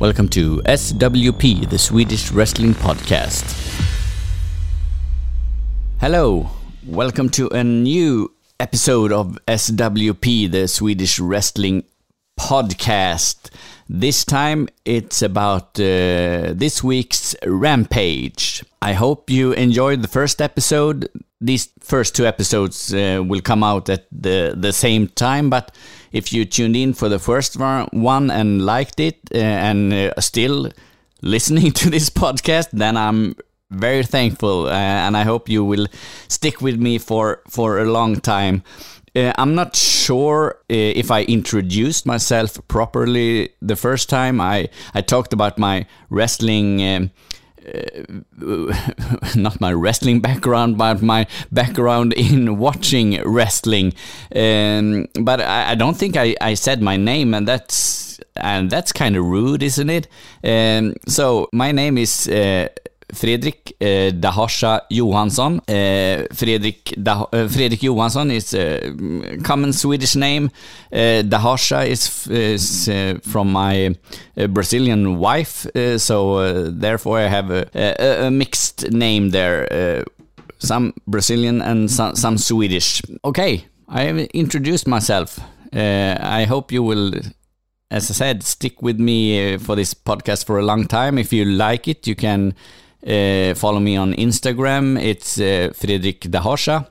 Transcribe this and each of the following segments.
Welcome to SWP, the Swedish Wrestling Podcast. Hello, welcome to a new episode of SWP, the Swedish Wrestling Podcast. This time it's about uh, this week's Rampage. I hope you enjoyed the first episode. These first two episodes uh, will come out at the, the same time, but if you tuned in for the first one and liked it uh, and uh, still listening to this podcast, then I'm very thankful uh, and I hope you will stick with me for, for a long time. Uh, I'm not sure uh, if I introduced myself properly the first time. I, I talked about my wrestling, um, uh, not my wrestling background, but my background in watching wrestling. Um, but I, I, don't think I, I said my name, and that's and that's kind of rude, isn't it? Um, so my name is uh, Fredrik eh, Dahasha Johansson. Eh, Fredrik, da, eh, Fredrik Johansson is a common Swedish name. Eh, Dahasha is, is uh, from my uh, Brazilian wife, uh, so therefore I have a, a, a mixed name there. some Brazilian and some, some Swedish. Okay, I have introduced myself. I hope you will as I said, stick with me uh, for this podcast for a long time. If you like it, you can uh, follow me on Instagram. It's uh, Fredrik Dahasha.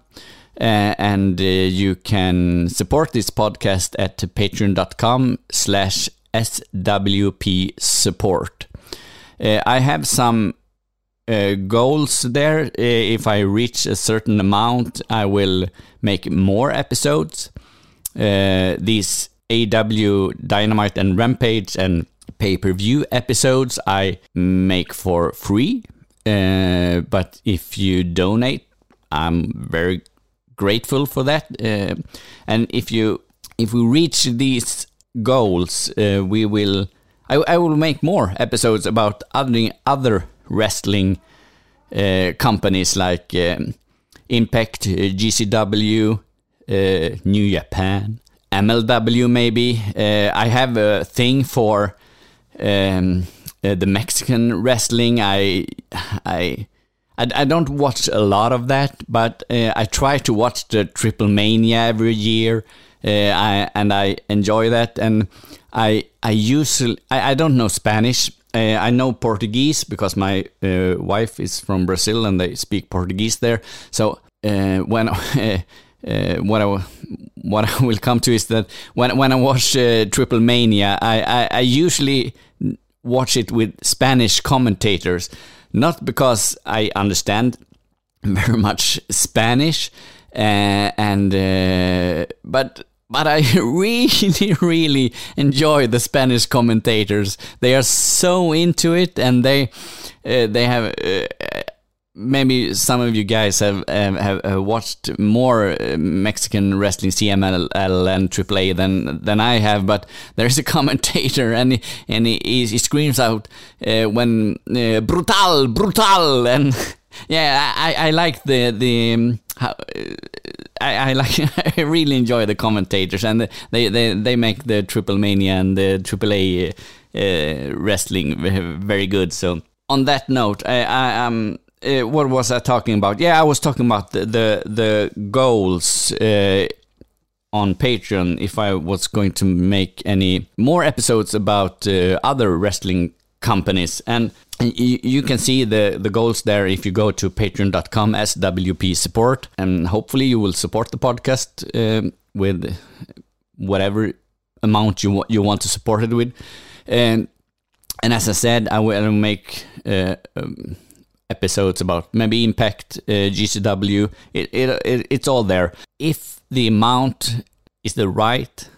Uh, and you can support this podcast at patreon.com slash swp support. Uh, I have some uh, goals there. Uh, if I reach a certain amount, I will make more episodes. these AEW Dynamite and Rampage and pay per view episodes I make for free uh, but if you donate, I'm very grateful for that. Uh, and if you if we reach these goals, uh, we will. I, I, will make more episodes about other other wrestling uh, companies like um, Impact, uh, GCW, New Japan, MLW. Maybe I have a thing for. Um, uh, the Mexican wrestling. I, I, I, don't watch a lot of that, but uh, I try to watch the Triple Mania every year, uh, I, and I enjoy that. And I, I usually, I, I don't know Spanish. Uh, I know Portuguese because my uh, wife is from Brazil and they speak Portuguese there. So uh, when what I what I will come to is that when when I watch Triple Mania, I, I, I, usually watch it with Spanish commentators, not because I understand very much Spanish, uh, and uh, but but I really really enjoy the Spanish commentators. They are so into it, and they uh, they have uh, maybe some of you guys have have, have watched more uh, Mexican wrestling, CMLL and AAA than than I have. But there's a commentator, and he, and he, he screams out uh, when uh, "brutal, brutal," and yeah, I, I like the the. Um, how, uh, I, I, like I really enjoy the commentators and they, they, they make the Triple Mania and the AAA uh, wrestling very good. So on that note, I, I am uh, what was I talking about? Yeah, I was talking about the the, the goals uh, on Patreon. If I was going to make any more episodes about uh, other wrestling companies, and you, can see the the goals there if you go to patreon.com swp support, and hopefully you will support the podcast um, with whatever amount you you want to support it with, and and as I said, I will make. Uh, um, episodes about maybe Impact, uh, GCW. It, it, it, it's all there. If the amount is the right,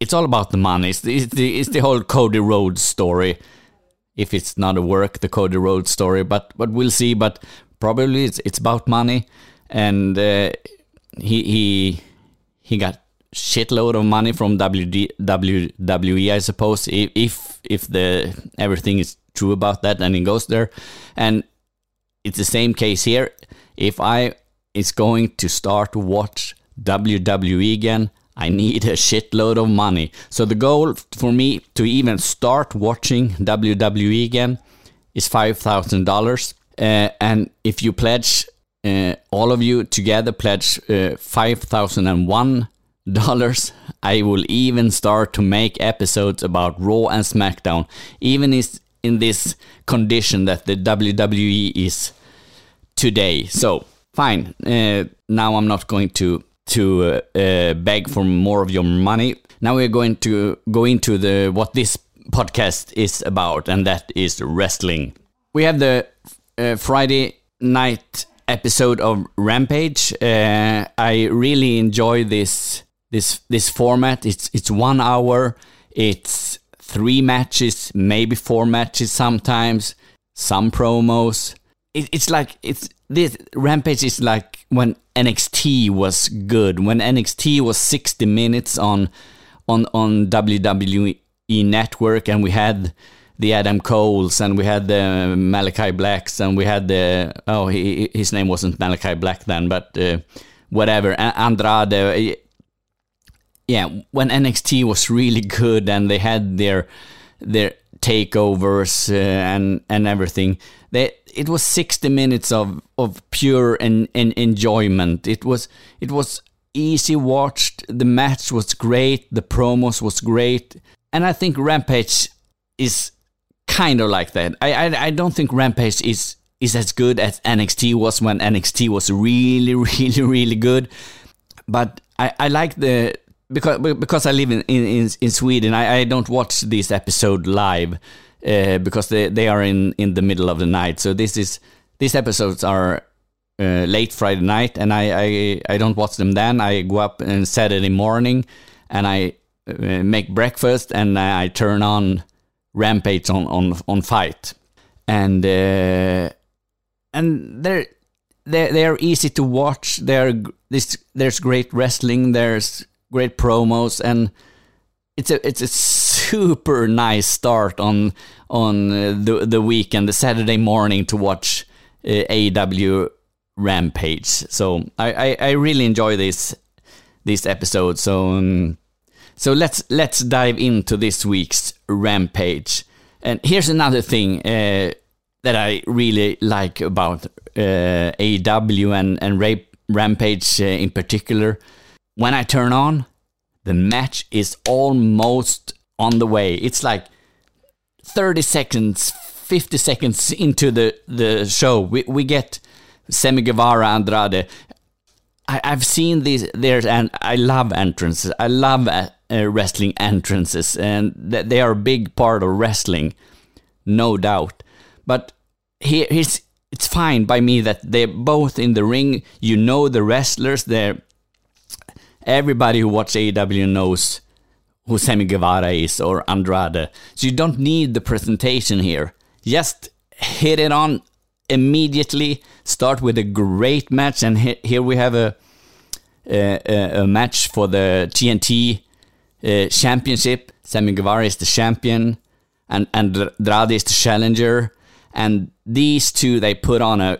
it's all about the money. It's the, it's the, it's the whole Cody Rhodes story. If it's not a work, the Cody Rhodes story, but but we'll see. But probably it's it's about money, and uh, he he he got shitload of money from WD, WWE, I suppose. If if if the everything is true about that, and he goes there, and it's the same case here. If I is going to start to watch WWE again, I need a shitload of money. So the goal for me to even start watching WWE again is $5,000. Uh, and if you pledge, uh, all of you together pledge uh, $5,001, I will even start to make episodes about Raw and SmackDown, even is in this condition that the WWE is today. So, fine. Uh, now I'm not going to to uh, uh, beg for more of your money. Now we're going to go into the what this podcast is about, and that is wrestling. We have the uh, Friday night episode of Rampage. Uh, I really enjoy this this this format. It's it's one hour. It's three matches, maybe four matches sometimes. Some promos. It, it's like it's this Rampage is like when NXT was good. When NXT was 60 minutes on on on WWE Network, and we had the Adam Coles and we had the Malachi Blacks and we had the oh he, his name wasn't Malachi Black then, but uh, whatever Andrade. Yeah, when NXT was really good and they had their their takeovers uh, and and everything. They it was 60 minutes of of pure and, and enjoyment. It was it was easy watched. The match was great. The promos was great, and I think Rampage is kind of like that. I I, I don't think Rampage is is as good as NXT was when NXT was really really really good, but I I like the because because I live in in, in Sweden, I, I don't watch this episode live uh, because they they are in in the middle of the night. So this is these episodes are uh, late Friday night, and I, I I don't watch them then. I go up on Saturday morning, and I uh, make breakfast, and I turn on Rampage on on on FITE, and and they're they they are easy to watch. There this there's great wrestling. There's great promos, and it's a it's a super nice start on on uh, the the weekend, the Saturday morning to watch uh, AEW Rampage. So I, I, I really enjoy this this episode. So um, so let's let's dive into this week's Rampage. And here's another thing uh, that I really like about uh, AEW and and Rampage uh, in particular. When I turn on, the match is almost on the way. It's like 30 seconds, 50 seconds into the, the show. We, we get Sammy Guevara Andrade. I, I've seen these there, and I love entrances. I love uh, uh, wrestling entrances, and th- they are a big part of wrestling, no doubt. But here, here's it's fine by me that they're both in the ring. You know the wrestlers. They're everybody who watches AEW knows who Sammy Guevara is or Andrade. So you don't need the presentation here. Just hit it on immediately. Start with a great match, and here we have a a, a match for the TNT uh, championship. Sammy Guevara is the champion, and Andrade is the challenger. And these two, they put on a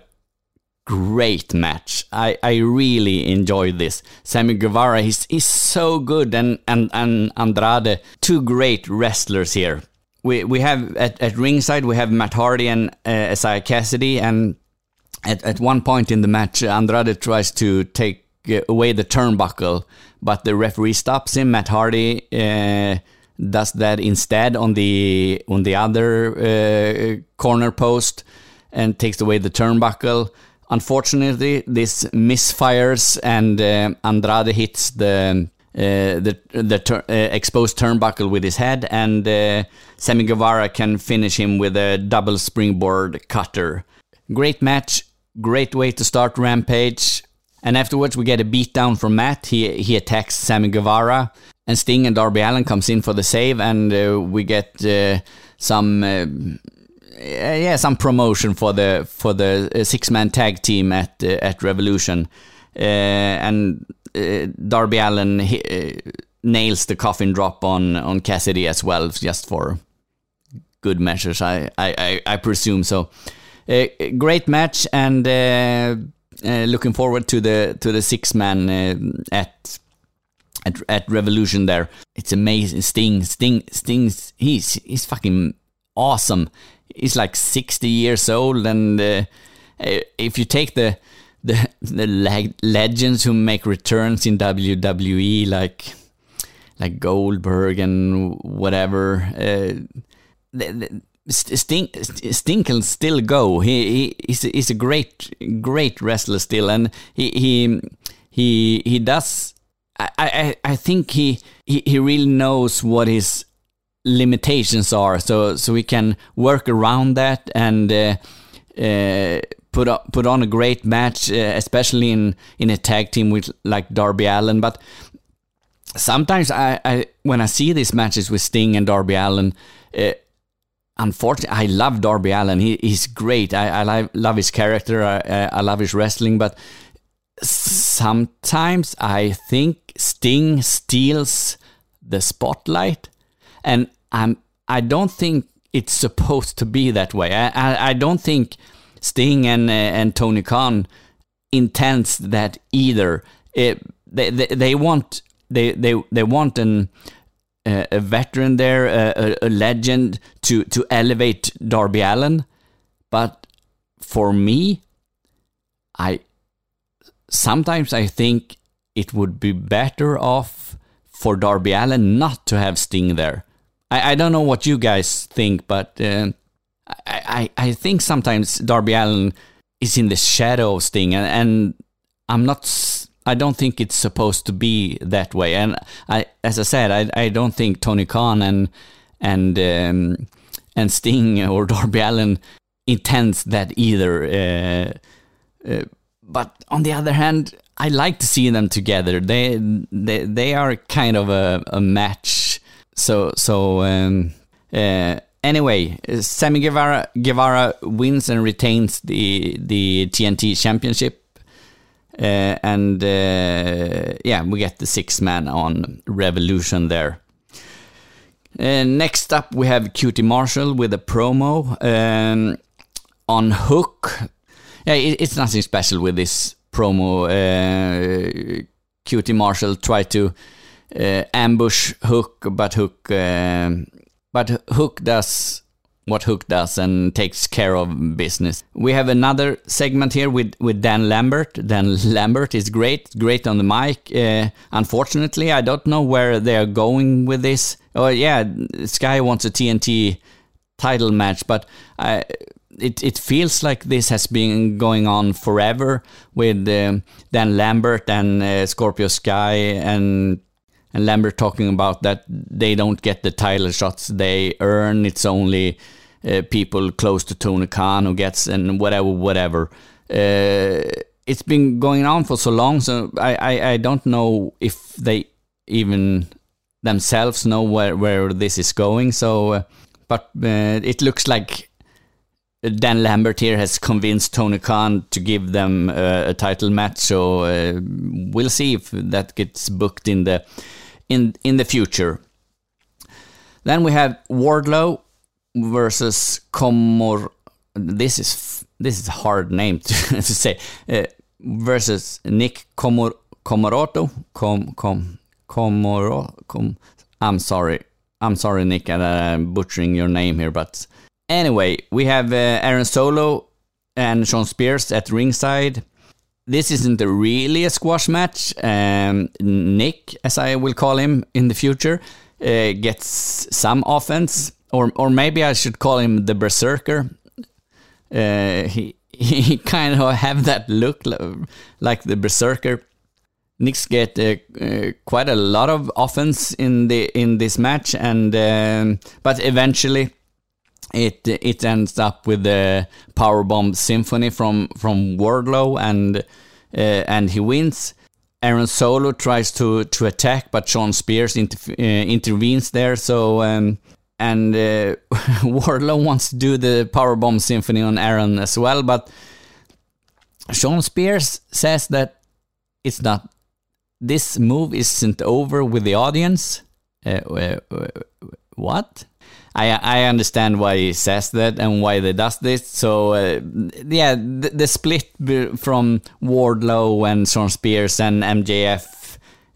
great match. I, I really enjoyed this. Sammy Guevara, he's, he's so good, and, and, and Andrade, two great wrestlers here. We, we have at, at ringside, we have Matt Hardy and uh, Isiah Kassidy, and at, at one point in the match, Andrade tries to take away the turnbuckle, but the referee stops him. Matt Hardy uh, does that instead on the on the other uh, corner post and takes away the turnbuckle. Unfortunately, this misfires and uh, Andrade hits the uh, the the tur uh, exposed turnbuckle with his head, and uh, Sammy Guevara can finish him with a double springboard cutter. Great match, great way to start Rampage. And afterwards, we get a beatdown from Matt. He he attacks Sammy Guevara, and Sting and Darby Allin comes in for the save, and uh, we get uh, some yeah, some promotion for the for the uh, six man tag team at uh, at Revolution, uh, and Darby Allin nails the coffin drop on on Kassidy as well, just for good measures. I I I, presume so. great match and. Uh, looking forward to the to the six man uh, at at, at Revolution there. It's amazing. Sting, Sting, Sting's he's he's fucking awesome. He's like 60 years old, and uh, if you take the the the leg- legends who make returns in WWE, like like Goldberg and whatever, uh, the, the, Sting Sting can still go. He, he he's, a, he's a great great wrestler still, and he he he he does I, I, I think he, he, he really knows what his limitations are, so so we can work around that and uh, uh, put up, put on a great match, uh, especially in in a tag team with like Darby Allin But sometimes I, I when I see these matches with Sting and Darby Allin Uh, unfortunately, I love Darby Allin He, he's great. I, I love, love his character. I, I love his wrestling. But sometimes I think Sting steals the spotlight, and I'm I don't think it's supposed to be that way. I I, I don't think Sting and uh, and Tony Khan intends that either. It, they, they they want they they they want an uh, a veteran there, a, a, legend to to elevate Darby Allin. but for me, I sometimes I think it would be better off for Darby Allin not to have Sting there. I, I don't know what you guys think, but uh, I, I, I think sometimes Darby Allin is in the shadow of Sting, and, and I'm not. I don't think it's supposed to be that way. And I, as I said, I, I don't think Tony Khan and and um, and Sting or Darby Allin intends that either. Uh, uh, but on the other hand, I like to see them together. They they they are kind of a, a match. So so um, uh, anyway, Sammy Guevara Guevara wins and retains the the TNT Championship. Uh, and uh, yeah, we get the six man on Revolution there. Uh, next up, we have QT Marshall with a promo um, on Hook yeah, it, it's nothing special with this promo. Uh, QT Marshall tried to uh, ambush Hook, but Hook, uh, but Hook does what Hook does and takes care of business. We have another segment here with, with Dan Lambert. Dan Lambert is great, great on the mic. Uh, unfortunately, I don't know where they are going with this. Oh yeah, Sky wants a TNT title match, but I it, it feels like this has been going on forever with Dan Lambert and uh, Scorpio Sky and and Lambert talking about that they don't get the title shots they earn. It's only uh, people close to Tony Khan who gets and whatever whatever. Uh, it's been going on for so long, so I, I, I don't know if they even themselves know where, where this is going. So, uh, but uh, it looks like Dan Lambert here has convinced Tony Khan to give them uh, a title match, so uh, we'll see if that gets booked in the in in the future. Then we have Wardlow versus Comor. This is this is a hard name to, to say. Uh, versus Nick Comor Comoroto. Com com Comoro. Com. I'm sorry. I'm sorry, Nick, and I'm butchering your name here, but Anyway, we have uh, Aaron Solo and Shawn Spears at ringside. This isn't really a squash match. Um, Nick, as I will call him in the future, uh, gets some offense, or or maybe I should call him the Berserker. Uh, he he kind of have that look like the Berserker. Knicks get uh, uh, quite a lot of offense in the in this match, and um, but eventually it it ends up with the powerbomb symphony from from Wardlow and uh, and he wins. Aaron Solo tries to to attack, but Shawn Spears inter uh, intervenes there. So um, and uh, Wardlow wants to do the powerbomb symphony on Aaron as well, but Shawn Spears says that it's not. This move isn't over with the audience. Uh, uh, what? I I understand why he says that and why they does this. So uh, yeah, the, the, split from Wardlow and Shawn Spears and MJF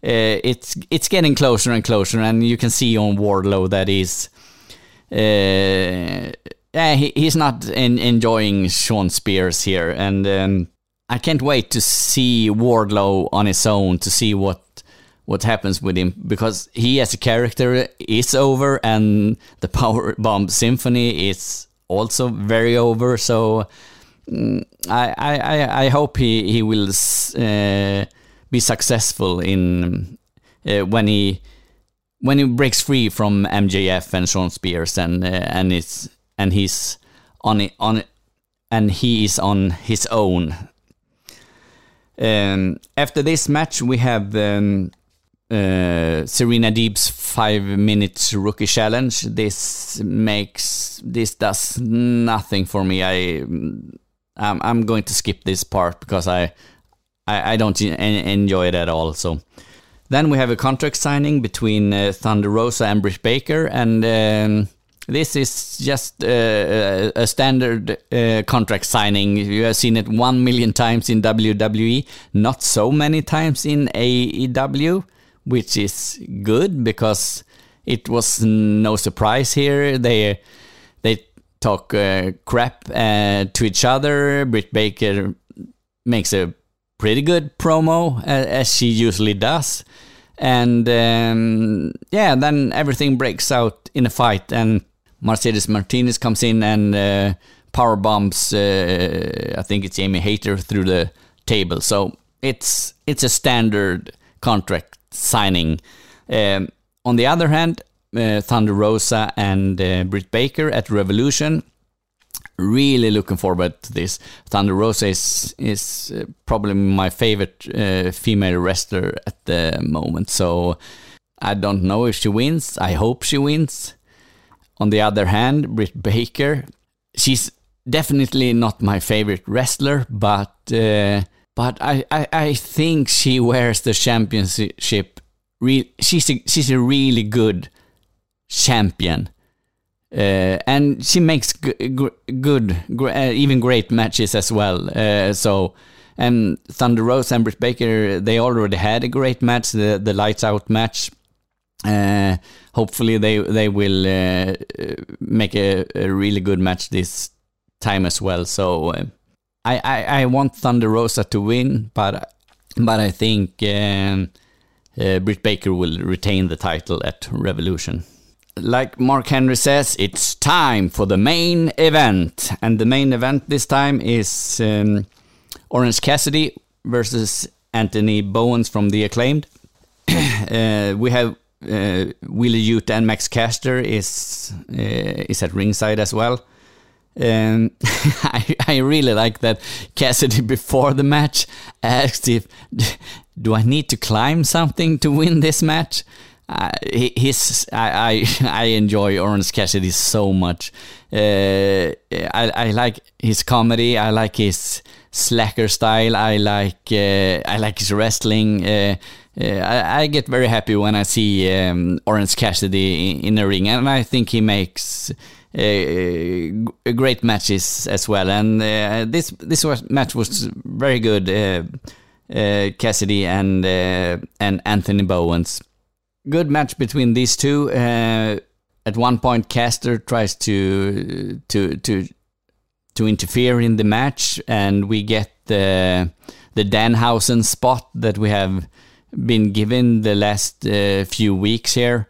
uh, it's it's getting closer and closer, and you can see on Wardlow that he's uh, yeah, he, he's not in, enjoying Shawn Spears here, and um, I can't wait to see Wardlow on his own to see what what happens with him because he as a character is over, and the Power Bomb Symphony is also very over. So mm, I, I I hope he he will uh, be successful in uh, when he when he breaks free from MJF and Shawn Spears and uh, and it's and he's on on and he is on his own. Um, after this match, we have um, uh, Serena Deeb's five minutes rookie challenge. This makes this does nothing for me. I I'm, I'm going to skip this part because I I, I don't enjoy it at all. So then we have a contract signing between uh, Thunder Rosa and Britt Baker, and um, this is just uh, a standard uh, contract signing. You have seen it one million times in WWE, not so many times in AEW, which is good because it was no surprise here. They they talk uh, crap uh, to each other. Britt Baker makes a pretty good promo as she usually does. And um, yeah, then everything breaks out in a fight, and Mercedes Martinez comes in and uh, power bombs. Uh, I think it's Jamie Hayter through the table. So it's it's a standard contract signing. Um, on the other hand, uh, Thunder Rosa and uh, Britt Baker at Revolution really looking forward to this. Thunder Rosa is is uh, probably my favorite uh, female wrestler at the moment. So I don't know if she wins. I hope she wins. On the other hand, Britt Baker, she's definitely not my favorite wrestler, but uh, but I, I, I think she wears the championship. She's a, she's a really good champion. Uh, and she makes good, uh, even great matches as well. Uh, so, and Thunder Rosa and Britt Baker, they already had a great match, the the lights out match. Uh, hopefully, they they will uh, make a, a, really good match this time as well. So, uh, I, I, I want Thunder Rosa to win, but but I think um, Britt Baker will retain the title at Revolution like Mark Henry says, it's time for the main event. And the main event this time is um, Orange Cassidy versus Anthony Bowens from The Acclaimed. uh, we have uh, Wheeler Yuta and Max Caster is uh, is at ringside as well. Um, I, I really like that Cassidy before the match asked if do I need to climb something to win this match uh, his I, I, I enjoy Orange Cassidy so much. Uh, I I like his comedy. I like his slacker style. I like uh, I like his wrestling. Uh, uh, I, I, get very happy when I see um, Orange Cassidy in, in the ring, and I think he makes. Uh, great matches as well, and this this was, match was very good. Cassidy and and Anthony Bowens good match between these two. At one point, Caster tries to to to to interfere in the match, and we get the the Danhausen spot that we have been given the last uh, few weeks here,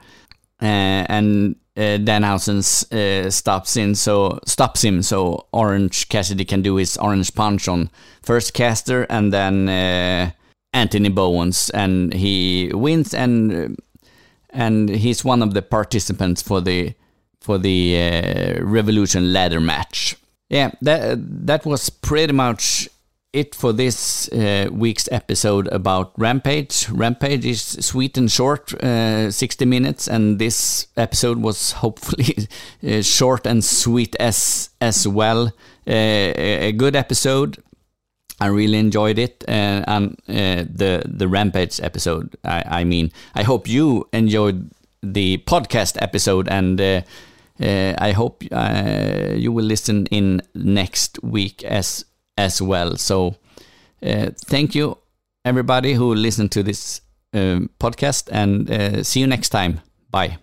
uh, and uh, Danhausen uh, stops in so stops him so Orange Cassidy can do his orange punch on first Caster and then uh, Anthony Bowens, and he wins and and he's one of the participants for the for the Revolution ladder match. Yeah, that that was pretty much it for this uh, week's episode about Rampage. Rampage is sweet and short, uh, 60 minutes, and this episode was hopefully uh, short and sweet as as well. Uh, a good episode. I really enjoyed it, uh, and the the Rampage episode. I, I, mean, I hope you enjoyed the podcast episode, and I hope you will listen in next week as as well. So, uh, thank you everybody who listened to this uh, podcast and uh, see you next time. Bye.